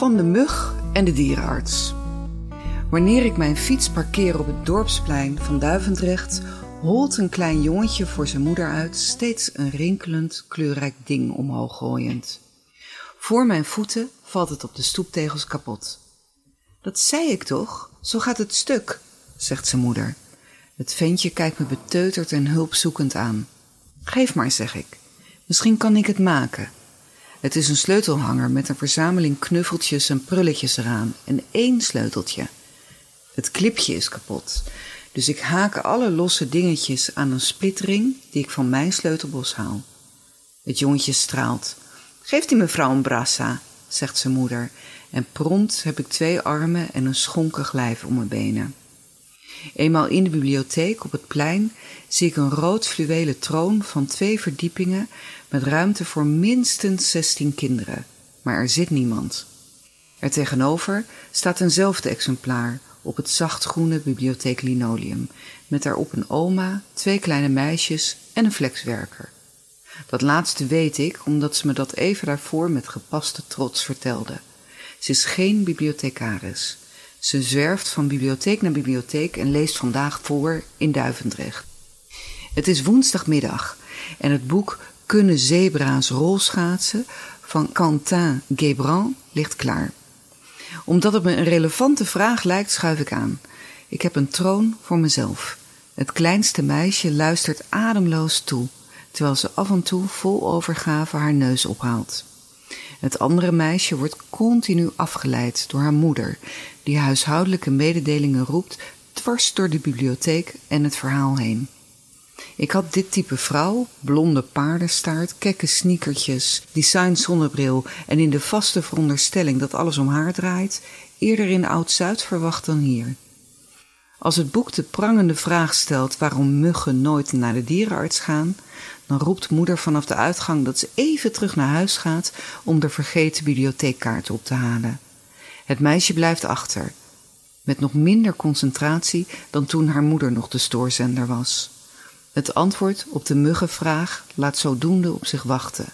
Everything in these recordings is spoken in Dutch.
Van de mug en de dierenarts. Wanneer ik mijn fiets parkeer op het dorpsplein van Duivendrecht, holt een klein jongetje voor zijn moeder uit, steeds een rinkelend, kleurrijk ding omhoog gooiend. Voor mijn voeten valt het op de stoeptegels kapot. Dat zei ik toch? Zo gaat het stuk, zegt zijn moeder. Het ventje kijkt me beteuterd en hulpzoekend aan. Geef maar, zeg ik. Misschien kan ik het maken. Het is een sleutelhanger met een verzameling knuffeltjes en prulletjes eraan en één sleuteltje. Het klipje is kapot, dus ik haak alle losse dingetjes aan een splitring die ik van mijn sleutelbos haal. Het jongetje straalt. Geeft die mevrouw een brassa, zegt zijn moeder, en prompt heb ik twee armen en een schonkig lijf om mijn benen. Eenmaal in de bibliotheek op het plein zie ik een rood fluwelen troon van twee verdiepingen met ruimte voor minstens zestien kinderen, maar er zit niemand. Er tegenover staat eenzelfde exemplaar op het zachtgroene bibliotheek linoleum, met daarop een oma, twee kleine meisjes en een flexwerker. Dat laatste weet ik omdat ze me dat even daarvoor met gepaste trots vertelde. Ze is geen bibliothecaris. Ze zwerft van bibliotheek naar bibliotheek en leest vandaag voor in Duivendrecht. Het is woensdagmiddag en het boek Kunnen zebra's rolschaatsen van Quentin Guébran ligt klaar. Omdat het me een relevante vraag lijkt, schuif ik aan. Ik heb een troon voor mezelf. Het kleinste meisje luistert ademloos toe, terwijl ze af en toe vol overgave haar neus ophaalt. Het andere meisje wordt continu afgeleid door haar moeder, die huishoudelijke mededelingen roept dwars door de bibliotheek en het verhaal heen. Ik had dit type vrouw, blonde paardenstaart, kekke sneakertjes, design zonnebril en in de vaste veronderstelling dat alles om haar draait, eerder in Oud-Zuid verwacht dan hier. Als het boek de prangende vraag stelt waarom muggen nooit naar de dierenarts gaan, dan roept moeder vanaf de uitgang dat ze even terug naar huis gaat om de vergeten bibliotheekkaart op te halen. Het meisje blijft achter, met nog minder concentratie dan toen haar moeder nog de stoorzender was. Het antwoord op de muggenvraag laat zodoende op zich wachten,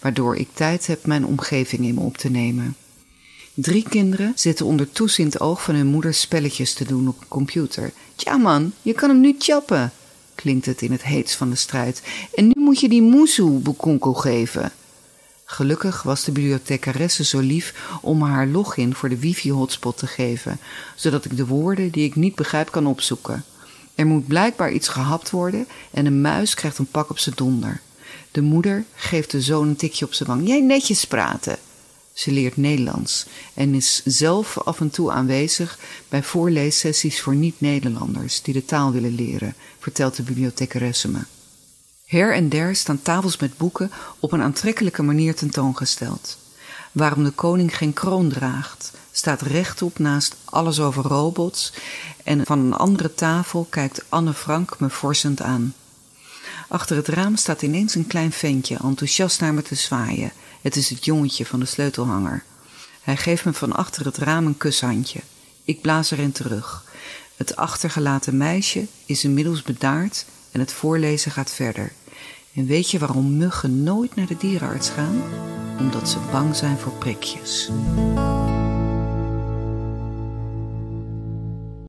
waardoor ik tijd heb mijn omgeving in me op te nemen. Drie kinderen zitten onder toezicht oog van hun moeder spelletjes te doen op een computer. Tja man, je kan hem nu chappen, klinkt het in het heets van de strijd. En nu moet je die moesoe bekonkel geven. Gelukkig was de bibliothecaresse zo lief om me haar login voor de wifi-hotspot te geven, zodat ik de woorden die ik niet begrijp kan opzoeken. Er moet blijkbaar iets gehapt worden en een muis krijgt een pak op zijn donder. De moeder geeft de zoon een tikje op zijn wang. Jij netjes praten. Ze leert Nederlands en is zelf af en toe aanwezig bij voorleessessies voor niet-Nederlanders die de taal willen leren, vertelt de bibliothecaresse me. Her en der staan tafels met boeken op een aantrekkelijke manier tentoongesteld. Waarom de koning geen kroon draagt, staat rechtop naast alles over robots en van een andere tafel kijkt Anne Frank me forsend aan. Achter het raam staat ineens een klein ventje enthousiast naar me te zwaaien. Het is het jongetje van de sleutelhanger. Hij geeft me van achter het raam een kushandje. Ik blaas erin terug. Het achtergelaten meisje is inmiddels bedaard en het voorlezen gaat verder. En weet je waarom muggen nooit naar de dierenarts gaan? Omdat ze bang zijn voor prikjes.